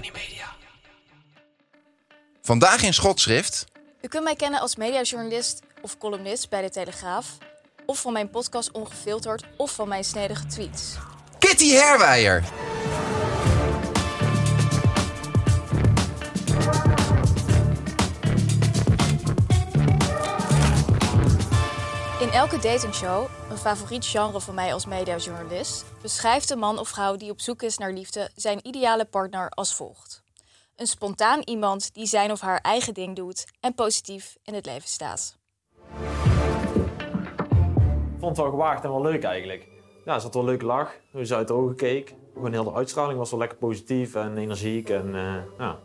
Tony Media. Vandaag in Schotschrift. U kunt mij kennen als mediajournalist of columnist bij De Telegraaf... of van mijn podcast Ongefilterd of van mijn snedige tweets. Kitty Herwijer. In elke datingshow, een favoriet genre van mij als mediajournalist... beschrijft de man of vrouw die op zoek is naar liefde zijn ideale partner als volgt. Een spontaan iemand die zijn of haar eigen ding doet en positief in het leven staat. Ik vond het wel gewaagd en wel leuk eigenlijk. Ja, er zat wel een leuke lach, hoe ze uit de ogen keek. Gewoon heel de uitstraling was wel lekker positief en energiek. En, eh, ja.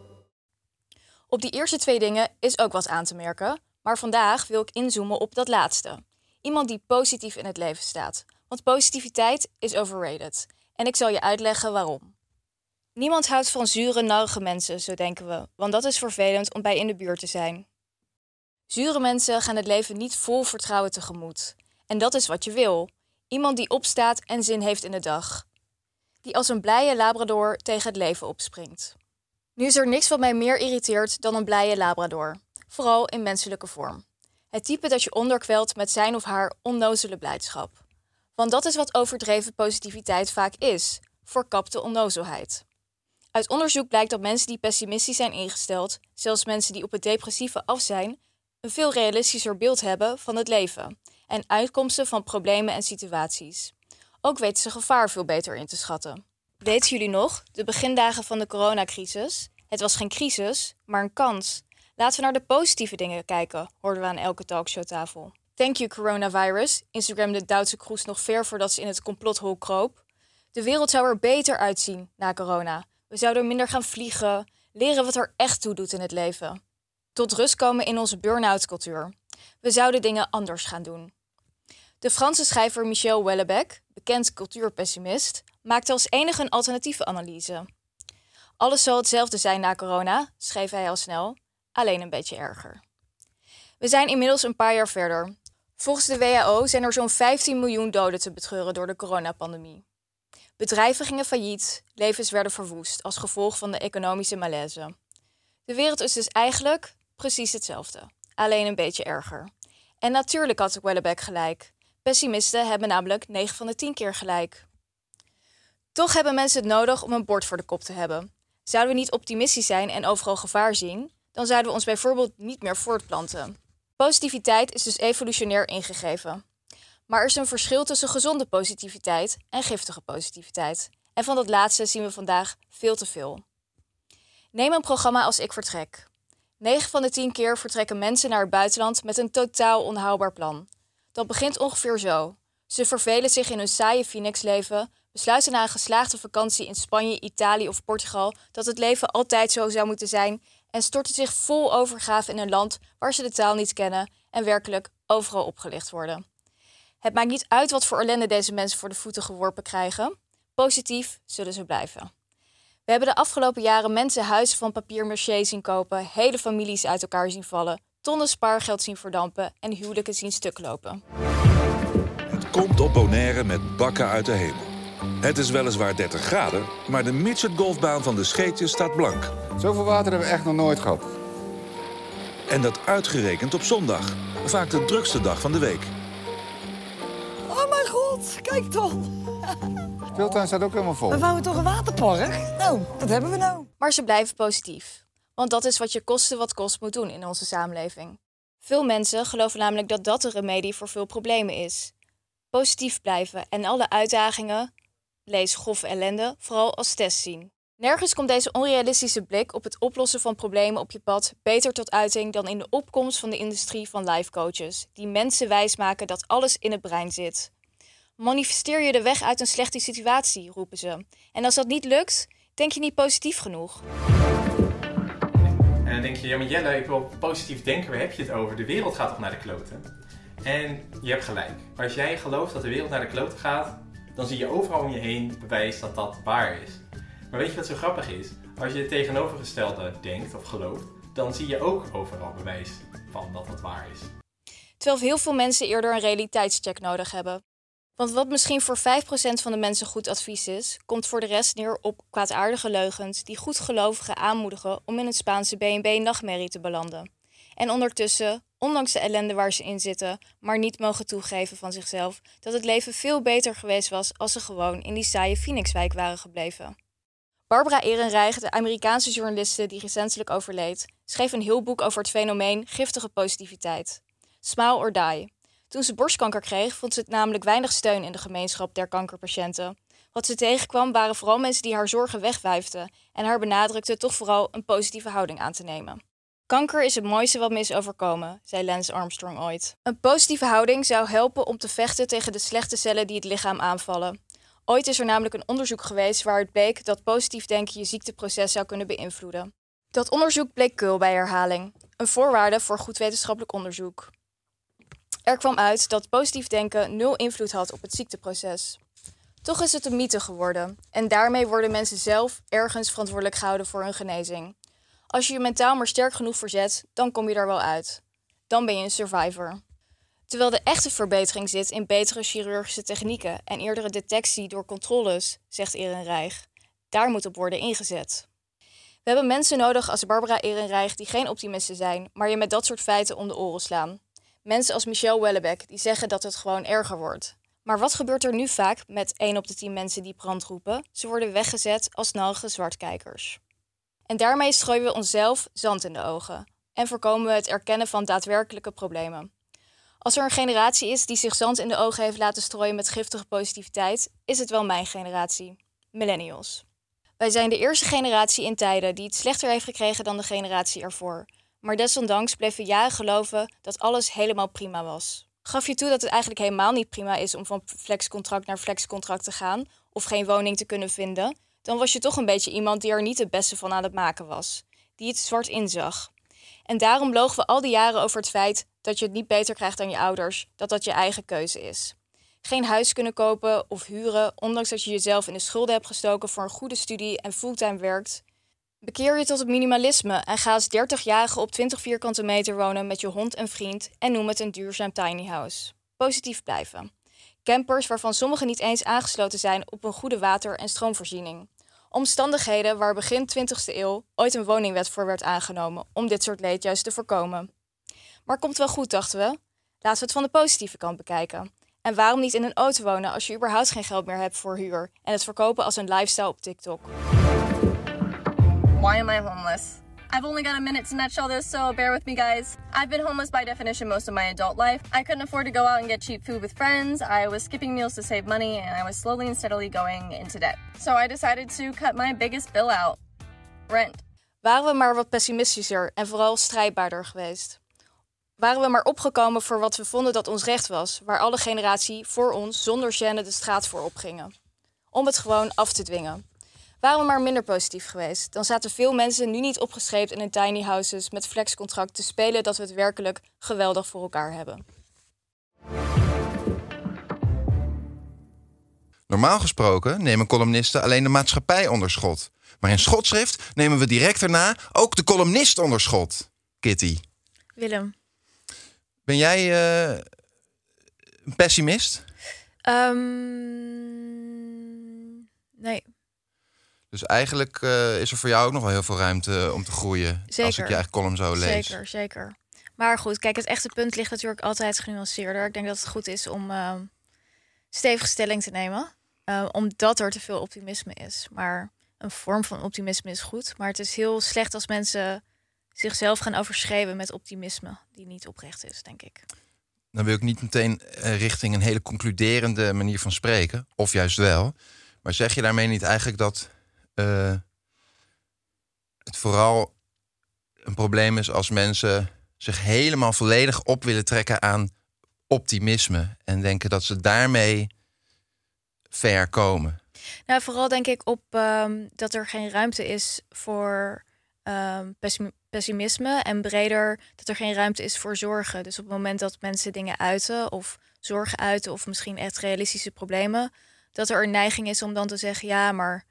Op die eerste twee dingen is ook wat aan te merken, maar vandaag wil ik inzoomen op dat laatste. Iemand die positief in het leven staat. Want positiviteit is overrated. En ik zal je uitleggen waarom. Niemand houdt van zure, narige mensen, zo denken we, want dat is vervelend om bij in de buurt te zijn. Zure mensen gaan het leven niet vol vertrouwen tegemoet. En dat is wat je wil. Iemand die opstaat en zin heeft in de dag. Die als een blije labrador tegen het leven opspringt. Nu is er niks wat mij meer irriteert dan een blije labrador. Vooral in menselijke vorm. Het type dat je onderkwelt met zijn of haar onnozele blijdschap. Want dat is wat overdreven positiviteit vaak is: verkapte onnozelheid. Uit onderzoek blijkt dat mensen die pessimistisch zijn ingesteld, zelfs mensen die op het depressieve af zijn, een veel realistischer beeld hebben van het leven en uitkomsten van problemen en situaties. Ook weten ze gevaar veel beter in te schatten. Weten jullie nog, de begindagen van de coronacrisis? Het was geen crisis, maar een kans. Laten we naar de positieve dingen kijken, hoorden we aan elke talkshowtafel. Thank you coronavirus, Instagram de Duitse kroes nog ver voordat ze in het complothol kroop. De wereld zou er beter uitzien na corona. We zouden minder gaan vliegen, leren wat er echt toe doet in het leven. Tot rust komen in onze burn-out cultuur. We zouden dingen anders gaan doen. De Franse schrijver Michel Houellebecq, bekend cultuurpessimist, maakte als enige een alternatieve analyse. Alles zal hetzelfde zijn na corona, schreef hij al snel, alleen een beetje erger. We zijn inmiddels een paar jaar verder. Volgens de WHO zijn er zo'n 15 miljoen doden te betreuren door de coronapandemie. Bedrijven gingen failliet, levens werden verwoest als gevolg van de economische malaise. De wereld is dus eigenlijk precies hetzelfde, alleen een beetje erger. En natuurlijk had Wellebeck gelijk. Pessimisten hebben namelijk 9 van de 10 keer gelijk. Toch hebben mensen het nodig om een bord voor de kop te hebben. Zouden we niet optimistisch zijn en overal gevaar zien, dan zouden we ons bijvoorbeeld niet meer voortplanten. Positiviteit is dus evolutionair ingegeven. Maar er is een verschil tussen gezonde positiviteit en giftige positiviteit. En van dat laatste zien we vandaag veel te veel. Neem een programma als Ik Vertrek. 9 van de 10 keer vertrekken mensen naar het buitenland met een totaal onhoudbaar plan. Dat begint ongeveer zo. Ze vervelen zich in hun saaie Phoenix-leven, besluiten na een geslaagde vakantie in Spanje, Italië of Portugal dat het leven altijd zo zou moeten zijn en storten zich vol overgave in een land waar ze de taal niet kennen en werkelijk overal opgelicht worden. Het maakt niet uit wat voor ellende deze mensen voor de voeten geworpen krijgen. Positief zullen ze blijven. We hebben de afgelopen jaren mensen huizen van papier maché zien kopen, hele families uit elkaar zien vallen, tonnen spaargeld zien verdampen en huwelijken zien stuk lopen. Het komt op Bonaire met bakken uit de hemel. Het is weliswaar 30 graden, maar de midget golfbaan van de Scheetjes staat blank. Zoveel water hebben we echt nog nooit gehad. En dat uitgerekend op zondag. Vaak de drukste dag van de week. Oh mijn god, kijk dan. Speeltuin staat ook helemaal vol. We wouden toch een waterpark? Nou, dat hebben we nou. Maar ze blijven positief. Want dat is wat je kosten wat kost moet doen in onze samenleving. Veel mensen geloven namelijk dat dat de remedie voor veel problemen is. Positief blijven en alle uitdagingen, lees grove ellende, vooral als test zien. Nergens komt deze onrealistische blik op het oplossen van problemen op je pad beter tot uiting dan in de opkomst van de industrie van life coaches, die mensen wijsmaken dat alles in het brein zit. Manifesteer je de weg uit een slechte situatie, roepen ze. En als dat niet lukt, denk je niet positief genoeg. En dan denk je, ja maar Jelle, ik wil positief denken, waar heb je het over? De wereld gaat toch naar de kloten? En je hebt gelijk. Als jij gelooft dat de wereld naar de kloten gaat, dan zie je overal om je heen bewijs dat dat waar is. Maar weet je wat zo grappig is? Als je het tegenovergestelde denkt of gelooft, dan zie je ook overal bewijs van dat dat waar is. Terwijl heel veel mensen eerder een realiteitscheck nodig hebben. Want wat misschien voor 5% van de mensen goed advies is, komt voor de rest neer op kwaadaardige leugens die goedgelovigen aanmoedigen om in het Spaanse BNB-nachtmerrie te belanden. En ondertussen, ondanks de ellende waar ze in zitten, maar niet mogen toegeven van zichzelf dat het leven veel beter geweest was als ze gewoon in die saaie Phoenixwijk waren gebleven. Barbara Ehrenreich, de Amerikaanse journaliste die recentelijk overleed, schreef een heel boek over het fenomeen giftige positiviteit. Smile or Die. Toen ze borstkanker kreeg, vond ze het namelijk weinig steun in de gemeenschap der kankerpatiënten. Wat ze tegenkwam waren vooral mensen die haar zorgen wegwuifden en haar benadrukten toch vooral een positieve houding aan te nemen. Kanker is het mooiste wat me overkomen, zei Lance Armstrong ooit. Een positieve houding zou helpen om te vechten tegen de slechte cellen die het lichaam aanvallen. Ooit is er namelijk een onderzoek geweest waaruit bleek dat positief denken je ziekteproces zou kunnen beïnvloeden. Dat onderzoek bleek keul bij herhaling, een voorwaarde voor goed wetenschappelijk onderzoek. Er kwam uit dat positief denken nul invloed had op het ziekteproces. Toch is het een mythe geworden en daarmee worden mensen zelf ergens verantwoordelijk gehouden voor hun genezing. Als je je mentaal maar sterk genoeg verzet, dan kom je er wel uit. Dan ben je een survivor. Terwijl de echte verbetering zit in betere chirurgische technieken en eerdere detectie door controles, zegt Ehrenreich. Daar moet op worden ingezet. We hebben mensen nodig als Barbara Ehrenreich die geen optimisten zijn, maar je met dat soort feiten om de oren slaan. Mensen als Michelle Wellebeck die zeggen dat het gewoon erger wordt. Maar wat gebeurt er nu vaak met 1 op de 10 mensen die brand roepen? Ze worden weggezet als nalge zwartkijkers. En daarmee strooien we onszelf zand in de ogen en voorkomen we het erkennen van daadwerkelijke problemen. Als er een generatie is die zich zand in de ogen heeft laten strooien met giftige positiviteit, is het wel mijn generatie, millennials. Wij zijn de eerste generatie in tijden die het slechter heeft gekregen dan de generatie ervoor. Maar desondanks bleven we jaren geloven dat alles helemaal prima was. Gaf je toe dat het eigenlijk helemaal niet prima is om van flexcontract naar flexcontract te gaan of geen woning te kunnen vinden, dan was je toch een beetje iemand die er niet het beste van aan het maken was, die het zwart inzag. En daarom logen we al die jaren over het feit dat je het niet beter krijgt dan je ouders, dat dat je eigen keuze is. Geen huis kunnen kopen of huren, ondanks dat je jezelf in de schulden hebt gestoken voor een goede studie en fulltime werkt. Bekeer je tot het minimalisme en ga als 30-jarige op 20 vierkante meter wonen met je hond en vriend en noem het een duurzaam tiny house. Positief blijven. Campers waarvan sommige niet eens aangesloten zijn op een goede water- en stroomvoorziening. Omstandigheden waar begin 20e eeuw ooit een woningwet voor werd aangenomen om dit soort leed juist te voorkomen. Maar komt wel goed, dachten we. Laten we het van de positieve kant bekijken. En waarom niet in een auto wonen als je überhaupt geen geld meer hebt voor huur en het verkopen als een lifestyle op TikTok? Why am I homeless? I've only got a minute to nutshell this, so bear with me, guys. I've been homeless by definition most of my adult life. I couldn't afford to go out and get cheap food with friends. I was skipping meals to save money, and I was slowly and steadily going into debt. So I decided to cut my biggest bill out rent. Waren we maar wat pessimistischer en vooral strijdbaarder geweest? Waren we maar opgekomen voor wat we vonden dat ons recht was, waar alle generatie voor ons zonder gêne de straat voor opgingen? Om het gewoon af te dwingen. Waren we maar minder positief geweest, dan zaten veel mensen nu niet opgeschreven in hun tiny houses met flexcontract te spelen dat we het werkelijk geweldig voor elkaar hebben. Normaal gesproken nemen columnisten alleen de maatschappij onder schot. Maar in schotschrift nemen we direct daarna ook de columnist onder schot. Kitty, Willem. ben jij eh, een pessimist? Ehm, nee. Dus eigenlijk eh, is er voor jou ook nog wel heel veel ruimte om te groeien. Als ik Zeker. je eigen column zo lees. Zeker, zeker. Maar goed, kijk, het echte punt ligt natuurlijk altijd genuanceerder. Ik denk dat het goed is om ehm, stevige stelling te nemen. eh, omdat er te veel optimisme is. Maar een vorm van optimisme is goed. Maar het is heel slecht als mensen zichzelf gaan overschreven met optimisme, die niet oprecht is, denk ik. Dan wil ik niet meteen eh, richting een hele concluderende manier van spreken, of juist wel. Maar zeg je daarmee niet eigenlijk dat eh, het vooral een probleem is als mensen zich helemaal volledig op willen trekken aan optimisme en denken dat ze daarmee ver komen? Nou, vooral denk ik op ehm, dat er geen ruimte is voor ehm, pessim- pessimisme en breder dat er geen ruimte is voor zorgen. Dus op het moment dat mensen dingen uiten of zorgen uiten of misschien echt realistische problemen, dat er een neiging is om dan te zeggen, ja, maar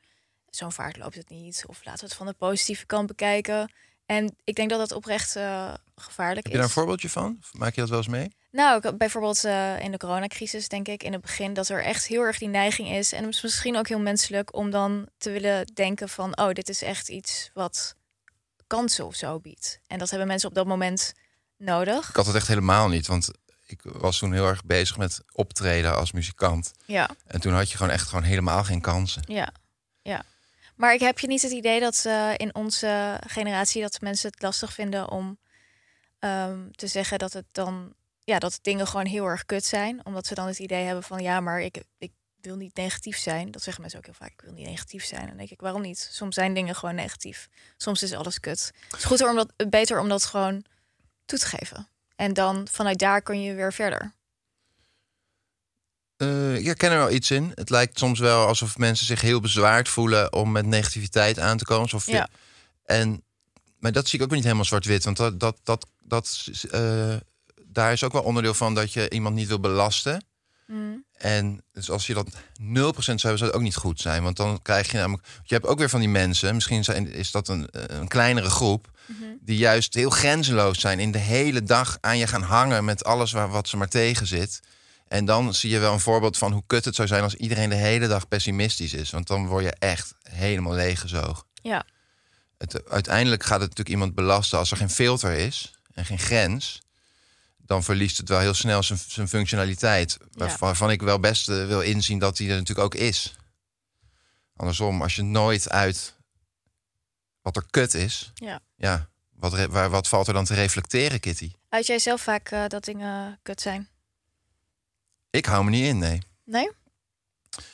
zo'n vaart loopt het niet. Of laten we het van de positieve kant bekijken. En ik denk dat dat oprecht eh, gevaarlijk Heb je is. daar een voorbeeldje van? Maak je dat wel eens mee? Nou, ik- bijvoorbeeld eh, in de coronacrisis denk ik in het begin dat er echt heel erg die neiging is. En het is misschien ook heel menselijk om dan te willen denken van... oh, dit is echt iets wat kansen of zo biedt. En dat hebben mensen op dat moment nodig. Ik had het echt helemaal niet, want ik was toen heel erg bezig met optreden als muzikant. Ja, En toen had je gewoon echt gewoon helemaal geen kansen. ja, ja. Maar ik heb je niet het idee dat eh, in onze generatie... dat mensen het lastig vinden om ehm, te zeggen dat het dan... Ja, dat dingen gewoon heel erg kut zijn. Omdat ze dan het idee hebben van... ja, maar ik, ik wil niet negatief zijn. Dat zeggen mensen ook heel vaak. Ik wil niet negatief zijn. En dan denk ik, waarom niet? Soms zijn dingen gewoon negatief. Soms is alles kut. Het is goed om dat, beter om dat gewoon toe te geven. En dan vanuit daar kun je weer verder. Eh, ik herken er wel iets in. Het lijkt soms wel alsof mensen zich heel bezwaard voelen om met negativiteit aan te komen. Alsof Ja. En, maar dat zie ik ook niet helemaal zwart-wit. Want dat, dat, dat, dat, eh, daar is ook wel onderdeel van dat je iemand niet wil belasten. Mm. En dus als je dat 0% zou hebben, zou het ook niet goed zijn. Want dan krijg je namelijk. Je hebt ook weer van die mensen, misschien zijn, is dat een, een kleinere groep. Die juist heel grenzeloos zijn. In de hele dag aan je gaan hangen met alles waar, wat ze maar tegen zit. En dan zie je wel een voorbeeld van hoe kut het zou zijn als iedereen de hele dag pessimistisch is. Want dan word je echt helemaal leeggezogen. Ja, Het, uiteindelijk gaat het natuurlijk iemand belasten als er geen filter is en geen grens. Dan verliest het wel heel snel zijn, zijn functionaliteit. Waar- Waarvan ik wel best eh, wil inzien dat die er natuurlijk ook is. Andersom, als je nooit uit wat er kut is, ja. ja, wat, waar, wat valt er dan te reflecteren, Kitty? Uit jij zelf vaak eh, dat dingen kut zijn? Ik hou me niet in, nee. Nee?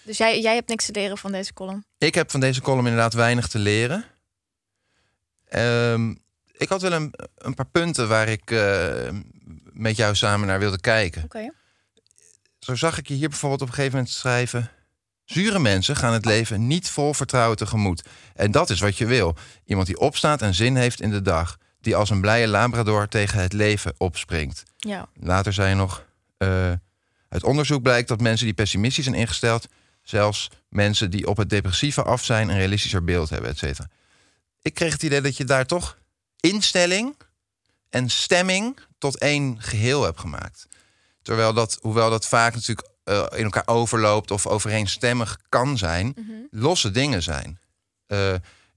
Dus jij, jij hebt niks te leren van deze column? Ik heb van deze column inderdaad weinig te leren. Ehm, ik had wel een, een paar punten waar ik eh, met jou samen naar wilde kijken. Oké. Zo zag ik je hier bijvoorbeeld op een gegeven moment schrijven. Zure mensen gaan het leven niet vol vertrouwen tegemoet. En dat is wat je wil. Iemand die opstaat en zin heeft in de dag. Die als een blije labrador tegen het leven opspringt. Ja. Later zei je nog... eh, uit onderzoek blijkt dat mensen die pessimistisch zijn ingesteld... zelfs mensen die op het depressieve af zijn... een realistischer beeld hebben, et cetera. Ik kreeg het idee dat je daar toch instelling en stemming... tot één geheel hebt gemaakt. Terwijl dat, hoewel dat vaak natuurlijk eh, in elkaar overloopt... of overeenstemmig kan zijn, losse dingen zijn. Eh,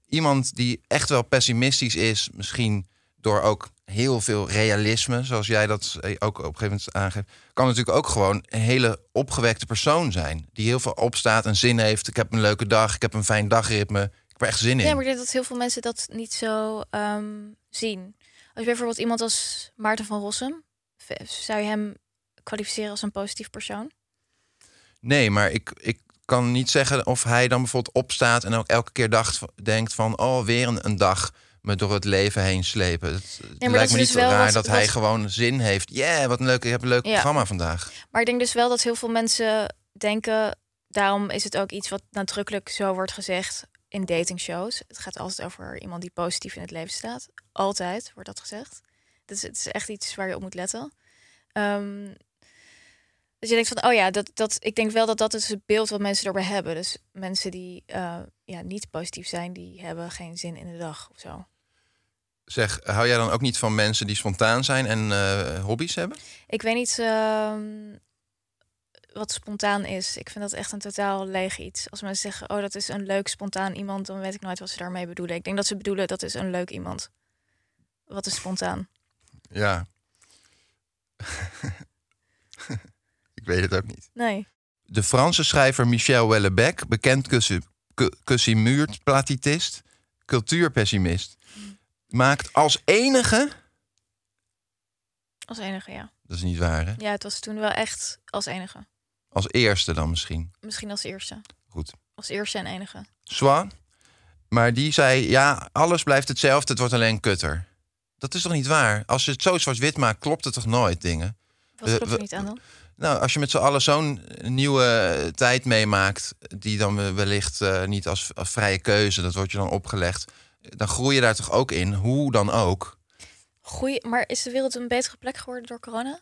iemand die echt wel pessimistisch is, misschien door ook heel veel realisme, zoals jij dat eh, ook op een gegeven moment aangeeft, kan natuurlijk ook gewoon een hele opgewekte persoon zijn. Die heel veel opstaat en zin heeft. Ik heb een leuke dag, ik heb een fijn dagritme. Ik heb er echt zin in. Ja, maar ik denk dat heel veel mensen dat niet zo ehm, zien. Als je bijvoorbeeld iemand als Maarten van Rossum, zou je hem kwalificeren als een positief persoon? Nee, maar ik, ik kan niet zeggen of hij dan bijvoorbeeld opstaat en ook elke keer dacht, denkt van, oh, weer een, een dag me door het leven heen slepen. Het, lijkt me niet dus wel raar wat- dat hij gewoon zin heeft. Ja, wat een leuk, ik heb een leuk Ja. programma vandaag. Maar ik denk dus wel dat heel veel mensen denken, daarom is het ook iets wat nadrukkelijk zo wordt gezegd in datingshows. Het gaat altijd over iemand die positief in het leven staat. Altijd wordt dat gezegd. Dus het is echt iets waar je op moet letten. Ehm, dus je denkt van, oh ja, dat, dat, ik denk wel dat dat is het beeld wat mensen erbij hebben. Dus mensen die eh, ja, niet positief zijn, die hebben geen zin in de dag of zo. Zeg, hou jij dan ook niet van mensen die spontaan zijn en eh, hobby's hebben? Ik weet niet ehm, wat spontaan is. Ik vind dat echt een totaal leeg iets. Als mensen zeggen, oh, dat is een leuk spontaan iemand, dan weet ik nooit wat ze daarmee bedoelen. Ik denk dat ze bedoelen, dat is een leuk iemand. Wat is spontaan? Ja. ik weet het ook niet. Nee. de Franse schrijver Michel Houellebecq, bekend cussimuurplatitist, cultuurpessimist, maakt als enige... Als enige, ja. Dat is niet waar, hè? Ja, het was toen wel echt als enige. Als eerste dan misschien. Misschien als eerste. Goed. Als eerste en enige. Swan. Maar die zei, ja, alles blijft hetzelfde, het wordt alleen kutter. Dat is toch niet waar? Als je het zo zwart-wit maakt, klopt het toch nooit, dingen? Wat klopt er niet aan dan? Nou, als je met z'n allen zo'n nieuwe tijd meemaakt, die dan wellicht eh, niet als, als vrije keuze, dat wordt je dan opgelegd, dan groei je daar toch ook in, hoe dan ook. Goeie, maar is de wereld een betere plek geworden door corona?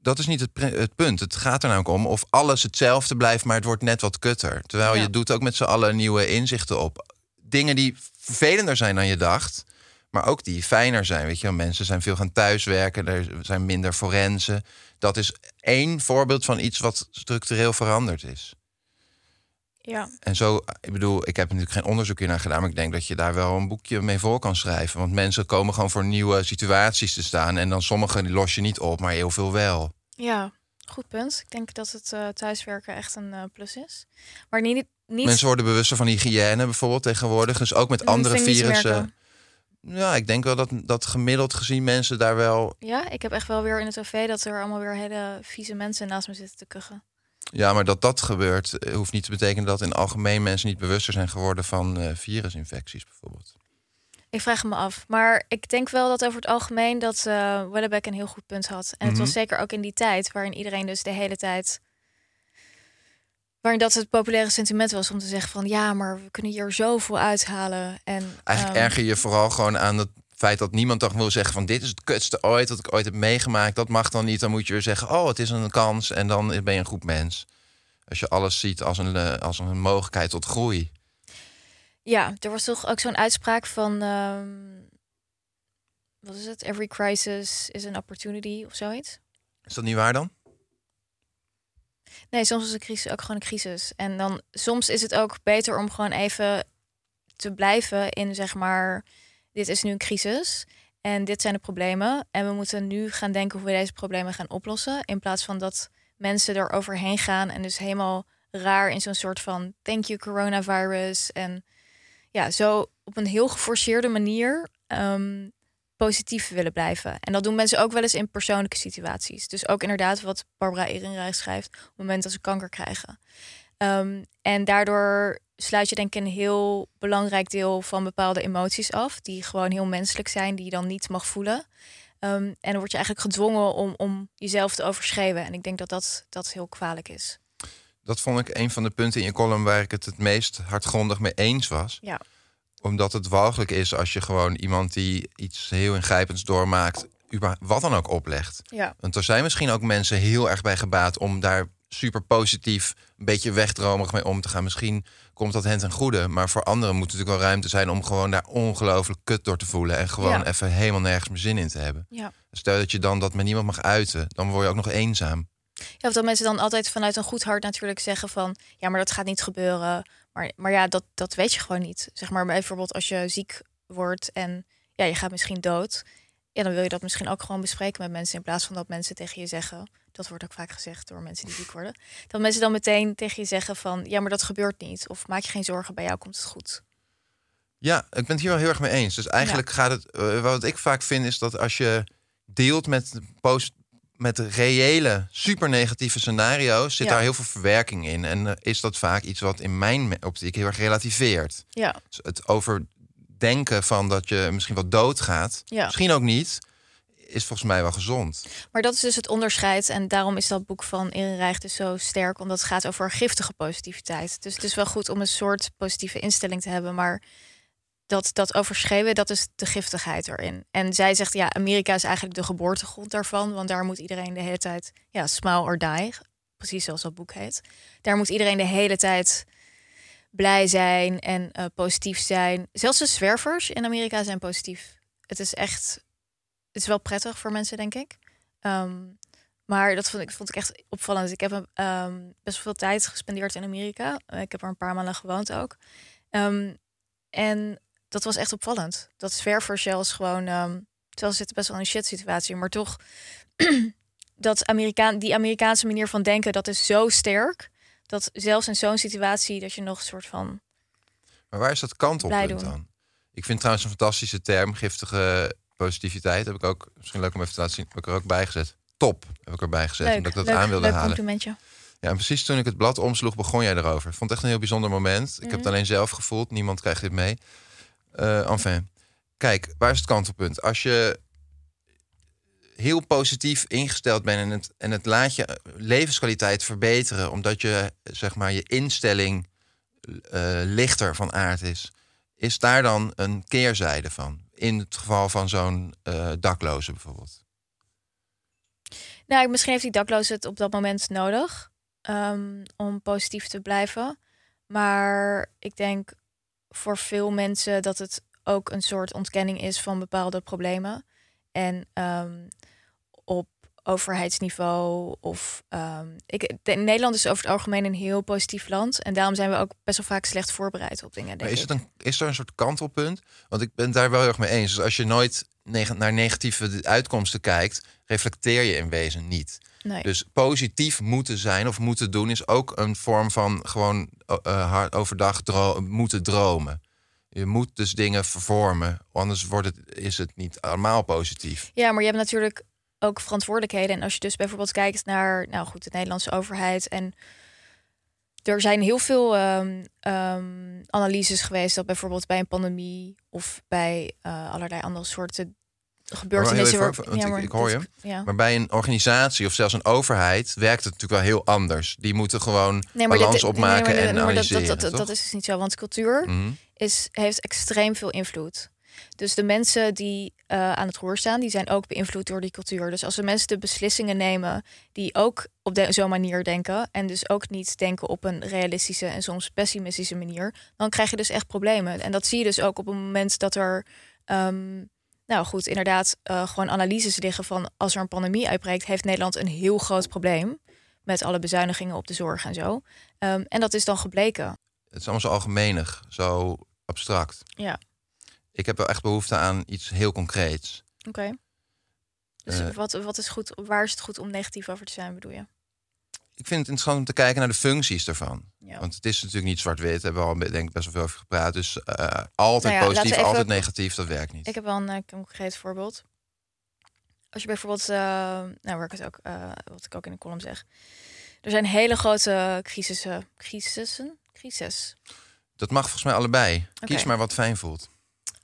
Dat is niet het, het punt. Het gaat er namelijk om of alles hetzelfde blijft, maar het wordt net wat kutter. Terwijl Ja. je doet ook met z'n allen nieuwe inzichten op. Dingen die vervelender zijn dan je dacht, maar ook die fijner zijn. Weet je, mensen zijn veel gaan thuiswerken, er zijn minder forensen. Dat is één voorbeeld van iets wat structureel veranderd is. Ja. En zo, ik bedoel, ik heb natuurlijk geen onderzoek hier naar gedaan, maar ik denk dat je daar wel een boekje mee voor kan schrijven. Want mensen komen gewoon voor nieuwe situaties te staan. En dan sommige los je niet op, maar heel veel wel. Ja, goed punt. Ik denk dat het eh, thuiswerken echt een eh, plus is. Maar niet... niet Mensen worden bewuster van hygiëne bijvoorbeeld tegenwoordig. Dus ook met andere virussen. Ja, ik denk wel dat, dat gemiddeld gezien mensen daar wel. Ja, ik heb echt wel weer in het OV dat er allemaal weer hele vieze mensen naast me zitten te kuchen. Ja, maar dat dat gebeurt, eh, hoeft niet te betekenen dat in het algemeen mensen niet bewuster zijn geworden van eh, virusinfecties bijvoorbeeld. Ik vraag me af. Maar ik denk wel dat over het algemeen dat Wellebeck een heel goed punt had. En het was Mhm. zeker ook in die tijd waarin iedereen dus de hele tijd... Waarin dat het populaire sentiment was om te zeggen van... ja, maar we kunnen hier zoveel uithalen. En, Eigenlijk ehm, erger je vooral gewoon aan het feit dat niemand toch wil zeggen van dit is het kutste ooit wat ik ooit heb meegemaakt. Dat mag dan niet. Dan moet je weer zeggen, oh, het is een kans en dan ben je een goed mens. Als je alles ziet als een, eh, als een mogelijkheid tot groei. Ja, er was toch ook zo'n uitspraak van... ehm, wat is het? Every crisis is an opportunity of zoiets. Is dat niet waar dan? Nee, soms is een crisis ook gewoon een crisis. En dan soms is het ook beter om gewoon even te blijven in zeg maar, dit is nu een crisis en dit zijn de problemen en we moeten nu gaan denken hoe we deze problemen gaan oplossen in plaats van dat mensen er overheen gaan en dus helemaal raar in zo'n soort van thank you coronavirus en ja, zo op een heel geforceerde manier ehm, positief willen blijven. En dat doen mensen ook wel eens in persoonlijke situaties. Dus ook inderdaad wat Barbara Ehrenreich schrijft... op het moment dat ze kanker krijgen. Um, en daardoor sluit je denk ik een heel belangrijk deel van bepaalde emoties af... die gewoon heel menselijk zijn, die je dan niet mag voelen. Um, en dan word je eigenlijk gedwongen om, om jezelf te overschreeuwen. En ik denk dat dat, dat heel kwalijk is. Dat vond ik een van de punten in je column waar ik het het meest hardgrondig mee eens was. Ja. Omdat het walgelijk is als je gewoon iemand die iets heel ingrijpends doormaakt, wat dan ook oplegt. Ja. Want er zijn misschien ook mensen heel erg bij gebaat om daar super positief, een beetje wegdromerig mee om te gaan. Misschien komt dat hen ten goede. Maar voor anderen moet natuurlijk wel ruimte zijn om gewoon daar ongelooflijk kut door te voelen. En gewoon Ja. even helemaal nergens meer zin in te hebben. Ja. Stel dat je dan dat met niemand mag uiten, dan word je ook nog eenzaam. Ja, of dat mensen dan altijd vanuit een goed hart natuurlijk zeggen van... ja, maar dat gaat niet gebeuren. Maar, maar ja, dat, dat weet je gewoon niet. Zeg maar bijvoorbeeld als je ziek wordt en ja, je gaat misschien dood... ja, dan wil je dat misschien ook gewoon bespreken met mensen... in plaats van dat mensen tegen je zeggen... dat wordt ook vaak gezegd door mensen die ziek worden... dat mensen dan meteen tegen je zeggen van... ja, maar dat gebeurt niet. Of maak je geen zorgen, bij jou komt het goed. Ja, ik ben het hier wel heel erg mee eens. Dus eigenlijk gaat het. eh, wat ik vaak vind is dat als je dealt met post met reële, super negatieve scenario's, zit Ja. daar heel veel verwerking in. En eh, is dat vaak iets wat in mijn optiek heel erg relativeert. Ja. Dus het overdenken van dat je misschien wel doodgaat, Ja. misschien ook niet, is volgens mij wel gezond. Maar dat is dus het onderscheid. En daarom is dat boek van Ehrenreich dus zo sterk. Omdat het gaat over giftige positiviteit. Dus het is wel goed om een soort positieve instelling te hebben. Maar dat, dat overschreeuwen, dat is de giftigheid erin. En zij zegt, ja, Amerika is eigenlijk de geboortegrond daarvan. Want daar moet iedereen de hele tijd, ja, smile or die. Precies zoals dat boek heet. Daar moet iedereen de hele tijd blij zijn en eh, positief zijn. Zelfs de zwervers in Amerika zijn positief. Het is echt het is wel prettig voor mensen, denk ik. Ehm, maar dat vond ik, vond ik echt opvallend. Ik heb ehm, best veel tijd gespendeerd in Amerika. Eh, ik heb er een paar maanden gewoond ook. Ehm, en dat was echt opvallend. Dat zwervers zelfs gewoon... terwijl ze zitten best wel een shit situatie. Maar toch, dat Amerikaan, die Amerikaanse manier van denken... dat is zo sterk... dat zelfs in zo'n situatie dat je nog een soort van. Maar waar is dat kantelpunt dan? Ik vind trouwens een fantastische term, giftige positiviteit. Heb ik ook, misschien leuk om even te laten zien, heb ik er ook bij gezet. Top heb ik erbij gezet, leuk, omdat ik dat leuk, aan wilde leuk halen. complimentje. Ja, en precies toen ik het blad omsloeg, begon jij erover. Ik vond het echt een heel bijzonder moment. Ik heb het Mhm. alleen zelf gevoeld, niemand krijgt dit mee. Eh enfin, kijk, waar is het kantelpunt? Als je heel positief ingesteld bent en het, en het laat je levenskwaliteit verbeteren, omdat je zeg maar je instelling eh, lichter van aard is, is daar dan een keerzijde van? In het geval van zo'n eh, dakloze bijvoorbeeld. Nou, misschien heeft die dakloze het op dat moment nodig ehm, om positief te blijven. Maar ik denk voor veel mensen dat het ook een soort ontkenning is van bepaalde problemen. En ehm, op overheidsniveau of ehm, ik, de- Nederland is over het algemeen een heel positief land en daarom zijn we ook best wel vaak slecht voorbereid op dingen. Denk is, ik. het een, is er een soort kantelpunt? Want ik ben daar wel heel erg mee eens. Dus als je nooit neg- naar negatieve uitkomsten kijkt, reflecteer je in wezen niet. Nee. Dus positief moeten zijn of moeten doen is ook een vorm van gewoon eh, hard overdag dro- moeten dromen. Je moet dus dingen vervormen, anders wordt het, is het niet allemaal positief. Ja, maar je hebt natuurlijk ook verantwoordelijkheden. En als je dus bijvoorbeeld kijkt naar, nou goed, de Nederlandse overheid. En er zijn heel veel ehm, ehm, analyses geweest dat bijvoorbeeld bij een pandemie of bij eh, allerlei andere soorten Maar gebeurtenissen. even, waar- ja, maar ik hoor je. Ja. Maar bij een organisatie of zelfs een overheid werkt het natuurlijk wel heel anders. Die moeten gewoon Nee, maar balans dit- nee, opmaken maar en maar dat- analyseren. Dat, dat, is dus niet zo, want cultuur Mhm. is, heeft extreem veel invloed. Dus de mensen die eh, aan het roer staan, die zijn ook beïnvloed door die cultuur. Dus als de mensen de beslissingen nemen die ook op zo'n manier denken... en dus ook niet denken op een realistische en soms pessimistische manier... dan krijg je dus echt problemen. En dat zie je dus ook op het moment dat er... ehm, nou goed, inderdaad, eh, gewoon analyses liggen van... als er een pandemie uitbreekt, heeft Nederland een heel groot probleem... met alle bezuinigingen op de zorg en zo. Ehm, en dat is dan gebleken. Het is allemaal zo algemenig, zo abstract. Ja, Ik heb wel echt behoefte aan iets heel concreets. oké. Dus Eh. wat, wat is goed, waar is het goed om negatief over te zijn, bedoel je? Ik vind het interessant om te kijken naar de functies ervan. Ja. Want het is natuurlijk niet zwart-wit. Hebben we al denk ik best wel veel over gepraat. Dus eh, altijd Nou ja, positief, even- altijd negatief, dat werkt niet. Ik heb wel een eh, concreet voorbeeld. Als je bijvoorbeeld, nou waar ik het ook, wat ik ook in de column zeg. Er zijn hele grote crisissen, crisissen, crisis. Dat mag volgens mij allebei. Kies maar wat fijn voelt.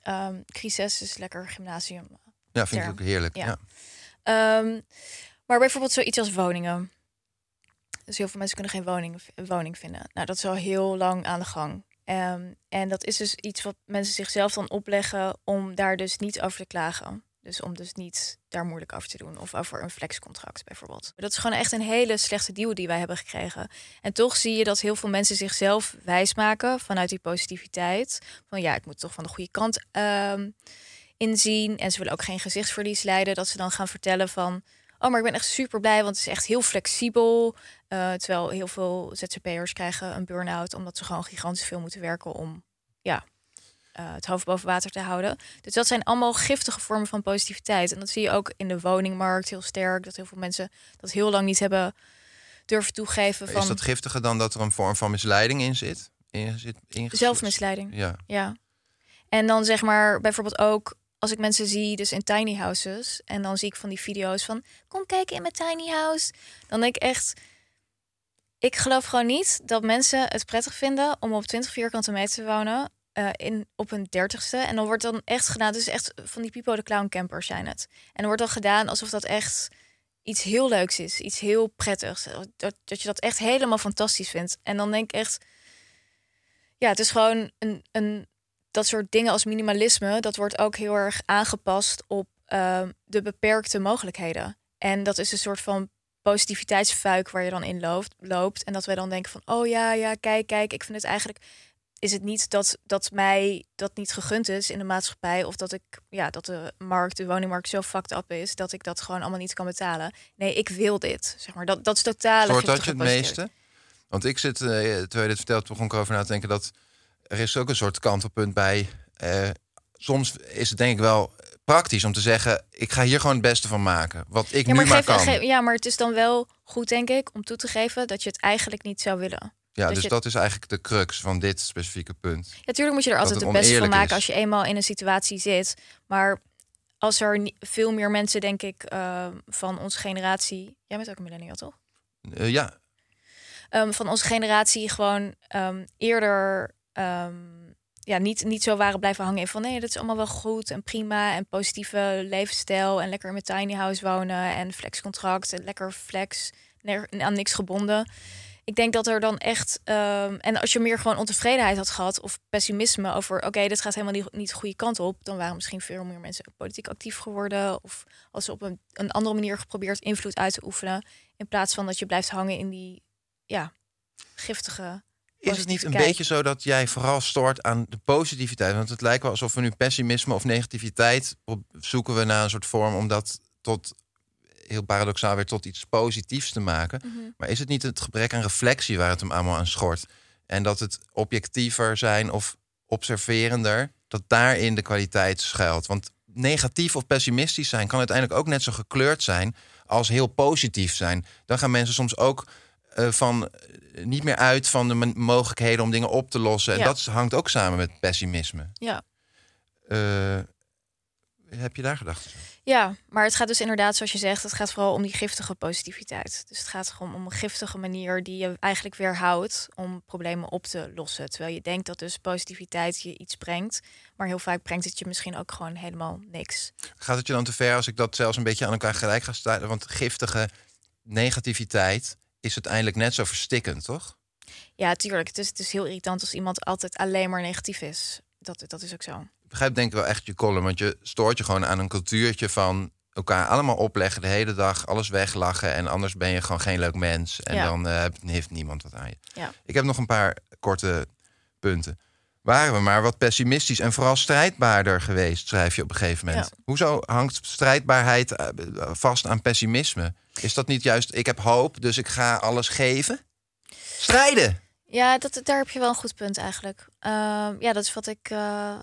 Ehm crisis is lekker gymnasium. Ja, vind ik ook heerlijk. Ja. Ja. Ehm, maar bijvoorbeeld zoiets als woningen. Dus heel veel mensen kunnen geen woning, woning vinden. Nou, dat is al heel lang aan de gang. Ehm, en dat is dus iets wat mensen zichzelf dan opleggen om daar dus niet over te klagen. Dus om dus niet daar moeilijk over te doen. Of over een flexcontract bijvoorbeeld. Dat is gewoon echt een hele slechte deal die wij hebben gekregen. En toch zie je dat heel veel mensen zichzelf wijsmaken vanuit die positiviteit. Van ja, ik moet toch van de goede kant ehm, inzien. En ze willen ook geen gezichtsverlies leiden. Dat ze dan gaan vertellen van... Oh, maar ik ben echt super blij, want het is echt heel flexibel. Eh, terwijl heel veel ZZP'ers krijgen een burn-out... omdat ze gewoon gigantisch veel moeten werken om ja, eh, het hoofd boven water te houden. Dus dat zijn allemaal giftige vormen van positiviteit. En dat zie je ook in de woningmarkt heel sterk. Dat heel veel mensen dat heel lang niet hebben durven toegeven. Van Is dat giftiger dan dat er een vorm van misleiding in zit? In zit ingesloten? zelfmisleiding. Ja. Ja. En dan zeg maar bijvoorbeeld ook als ik mensen zie, dus in tiny houses, en dan zie ik van die video's van kom kijken in mijn tiny house, dan denk ik echt, ik geloof gewoon niet dat mensen het prettig vinden om op 20 vierkante meter te wonen. Eh, in, op een dertigste. En dan wordt dan echt gedaan. Dus echt van die Pipo de Clown campers zijn het. En dan wordt dan gedaan alsof dat echt iets heel leuks is. Iets heel prettigs. Dat, dat je dat echt helemaal fantastisch vindt. En dan denk ik echt. Ja, het is gewoon een, een, dat soort dingen als minimalisme. Dat wordt ook heel erg aangepast op ehm, de beperkte mogelijkheden. En dat is een soort van positiviteitsfuik waar je dan in loopt, loopt. En dat wij dan denken van, oh ja, ja, kijk, kijk, ik vind het eigenlijk... Is het niet dat, dat mij dat niet gegund is in de maatschappij... of dat ik, ja, dat de markt, de woningmarkt zo fucked up is... dat ik dat gewoon allemaal niet kan betalen. Nee, ik wil dit, zeg maar. Dat, dat is totale Soort dat je het meeste? Want ik zit, eh, terwijl je dit vertelt, begon ik erover na te denken dat er is ook een soort kantelpunt bij. eh, soms is het denk ik wel praktisch om te zeggen, ik ga hier gewoon het beste van maken. Wat ik Ja maar, nu maar geef- kan. ja, maar het is dan wel goed, denk ik, om toe te geven dat je het eigenlijk niet zou willen. Ja, dus je- dat is eigenlijk de crux van dit specifieke punt. Ja, natuurlijk moet je er altijd het het beste van maken is. als je eenmaal in een situatie zit. Maar als er veel meer mensen, denk ik, eh, van onze generatie... Jij bent ook een millennial, toch? Eh, ja, Ehm, van onze generatie gewoon ehm, eerder ehm, ja, niet, niet zo waren blijven hangen in van nee, dat is allemaal wel goed en prima en positieve levensstijl en lekker in mijn tiny house wonen en flexcontract en lekker flex, aan niks gebonden. Ik denk dat er dan echt ehm, en als je meer gewoon ontevredenheid had gehad of pessimisme over oké, dit gaat helemaal niet, niet de goede kant op, dan waren misschien veel meer mensen politiek actief geworden of als ze op een, een andere manier geprobeerd invloed uit te oefenen in plaats van dat je blijft hangen in die ja, giftige. Is het niet een kijk. beetje zo dat jij vooral stoort aan de positiviteit? Want het lijkt wel alsof we nu pessimisme of negativiteit op, zoeken we naar een soort vorm om dat tot heel paradoxaal weer tot iets positiefs te maken. Mhm. Maar is het niet het gebrek aan reflectie waar het hem allemaal aan schort? En dat het objectiever zijn of observerender, dat daarin de kwaliteit schuilt. Want negatief of pessimistisch zijn kan uiteindelijk ook net zo gekleurd zijn als heel positief zijn. Dan gaan mensen soms ook eh, van eh, niet meer uit van de mogelijkheden om dingen op te lossen. En dat hangt ook samen met pessimisme. Ja. Eh, heb je daar gedachten? over? ja, maar het gaat dus inderdaad, zoals je zegt, het gaat vooral om die giftige positiviteit. Dus het gaat gewoon om een giftige manier die je eigenlijk weerhoudt om problemen op te lossen. Terwijl je denkt dat dus positiviteit je iets brengt, maar heel vaak brengt het je misschien ook gewoon helemaal niks. Gaat het je dan te ver als ik dat zelfs een beetje aan elkaar gelijk ga stellen? Want giftige negativiteit is uiteindelijk net zo verstikkend, toch? Ja, tuurlijk. Het is, het is heel irritant als iemand altijd alleen maar negatief is. Dat, dat is ook zo. Ik begrijp denk ik wel echt je column, want je stoort je gewoon aan een cultuurtje van elkaar allemaal opleggen de hele dag, alles weglachen en anders ben je gewoon geen leuk mens en Ja. dan eh, heeft niemand wat aan je. Ja. Ik heb nog een paar korte punten. Waren we maar wat pessimistisch en vooral strijdbaarder geweest, schrijf je op een gegeven moment. Ja. Hoezo hangt strijdbaarheid eh, vast aan pessimisme? Is dat niet juist, ik heb hoop, dus ik ga alles geven? Strijden! Ja, dat, daar heb je wel een goed punt eigenlijk. Ehm, ja, dat is wat ik. eh,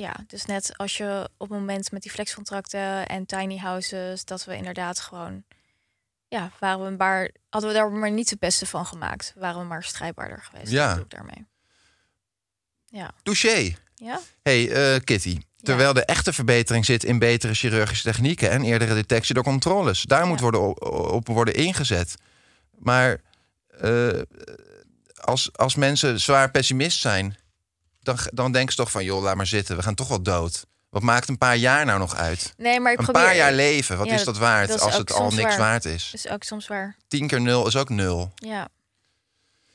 ja, dus net als je op het moment met die flexcontracten en tiny houses, dat we inderdaad gewoon. Ja, waren we maar, hadden we daar maar niet het beste van gemaakt. Waren we maar strijdbaarder geweest. Ja. Dat bedoel ik daarmee. Ja. Touché! Ja? hey, eh, Kitty. Terwijl de echte verbetering zit in betere chirurgische technieken en eerdere detectie door controles. Daar moet worden op, op worden ingezet. Maar eh, als, als mensen zwaar pessimist zijn, dan, dan denken ze toch van, joh, laat maar zitten. We gaan toch wel dood. Wat maakt een paar jaar nou nog uit? Nee, maar ik een probeer. paar jaar leven, wat Ja, is dat waard dat is als het al niks waar. waard is? is ook soms waar. Tien keer nul is ook nul. Ja.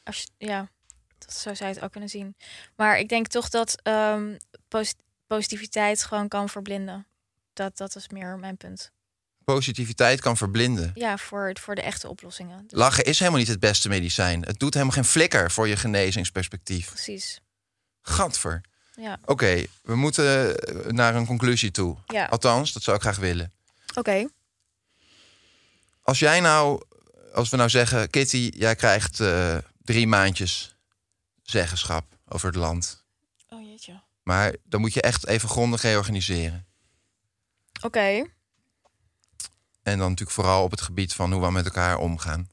Als je, ja, dat, zo zou je het ook kunnen zien. Maar ik denk toch dat ehm, posi- positiviteit gewoon kan verblinden. Dat, dat is meer mijn punt. Positiviteit kan verblinden. Ja, voor, voor de echte oplossingen. Dus Lachen is helemaal niet het beste medicijn. Het doet helemaal geen flikker voor je genezingsperspectief. precies. Gadver. Ja. Oké, we moeten eh, naar een conclusie toe. Ja. Althans, dat zou ik graag willen. Oké. Als jij nou, als we nou zeggen, Kitty, jij krijgt eh, drie maandjes zeggenschap over het land. Oh jeetje. Maar dan moet je echt even grondig reorganiseren. Oké. En dan natuurlijk vooral op het gebied van hoe we met elkaar omgaan.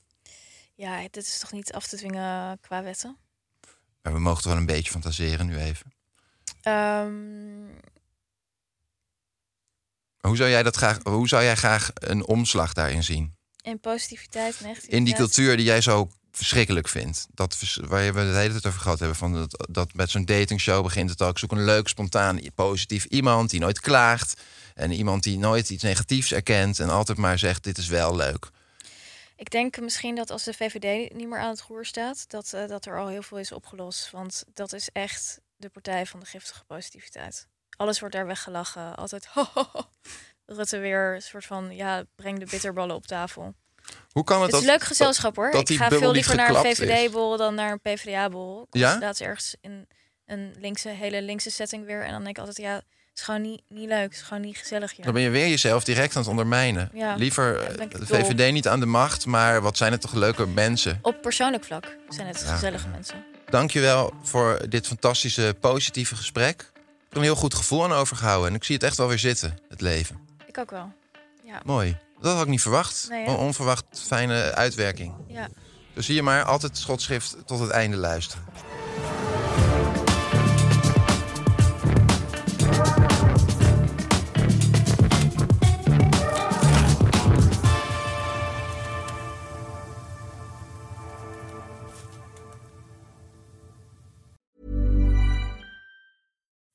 Ja, dit is toch niet af te dwingen qua wetten? Maar we mogen toch wel een beetje fantaseren nu even. Ehm, hoe zou jij dat graag, hoe zou jij graag een omslag daarin zien? in positiviteit. In die cultuur die jij zo verschrikkelijk vindt. Dat waar we het hele tijd over gehad hebben. Van dat, dat met zo'n datingshow begint het ook. Zoek een leuk, spontaan, positief iemand die nooit klaagt. En iemand die nooit iets negatiefs erkent. En altijd maar zegt, dit is wel leuk. Ik denk misschien dat als de VVD niet meer aan het roer staat, dat, eh, dat er al heel veel is opgelost. Want dat is echt de partij van de giftige positiviteit. Alles wordt daar weggelachen. Altijd Rutte weer een soort van, ja, breng de bitterballen op tafel. Hoe kan het Het is dat- leuk gezelschap hoor. dat ik ga veel liever naar een? VVD-bol dan naar een PvdA-bol. Ja? laatst ergens in een linkse, hele linkse setting weer. En dan denk ik altijd, ja, is gewoon niet, niet leuk. Het is gewoon niet gezellig hier. Dan ben je weer jezelf direct aan het ondermijnen. Ja, Liever eh, de dol. VVD niet aan de macht. Maar wat zijn het toch leuke mensen. Op persoonlijk vlak zijn het Ja. gezellige mensen. Dankjewel voor dit fantastische, positieve gesprek. Ik heb er een heel goed gevoel aan overgehouden. En ik zie het echt wel weer zitten, het leven. Ik ook wel. Ja. Mooi. Dat had ik niet verwacht. Nee? Een onverwacht fijne uitwerking. Ja. Dus zie je maar, altijd schotschrift tot het einde luisteren.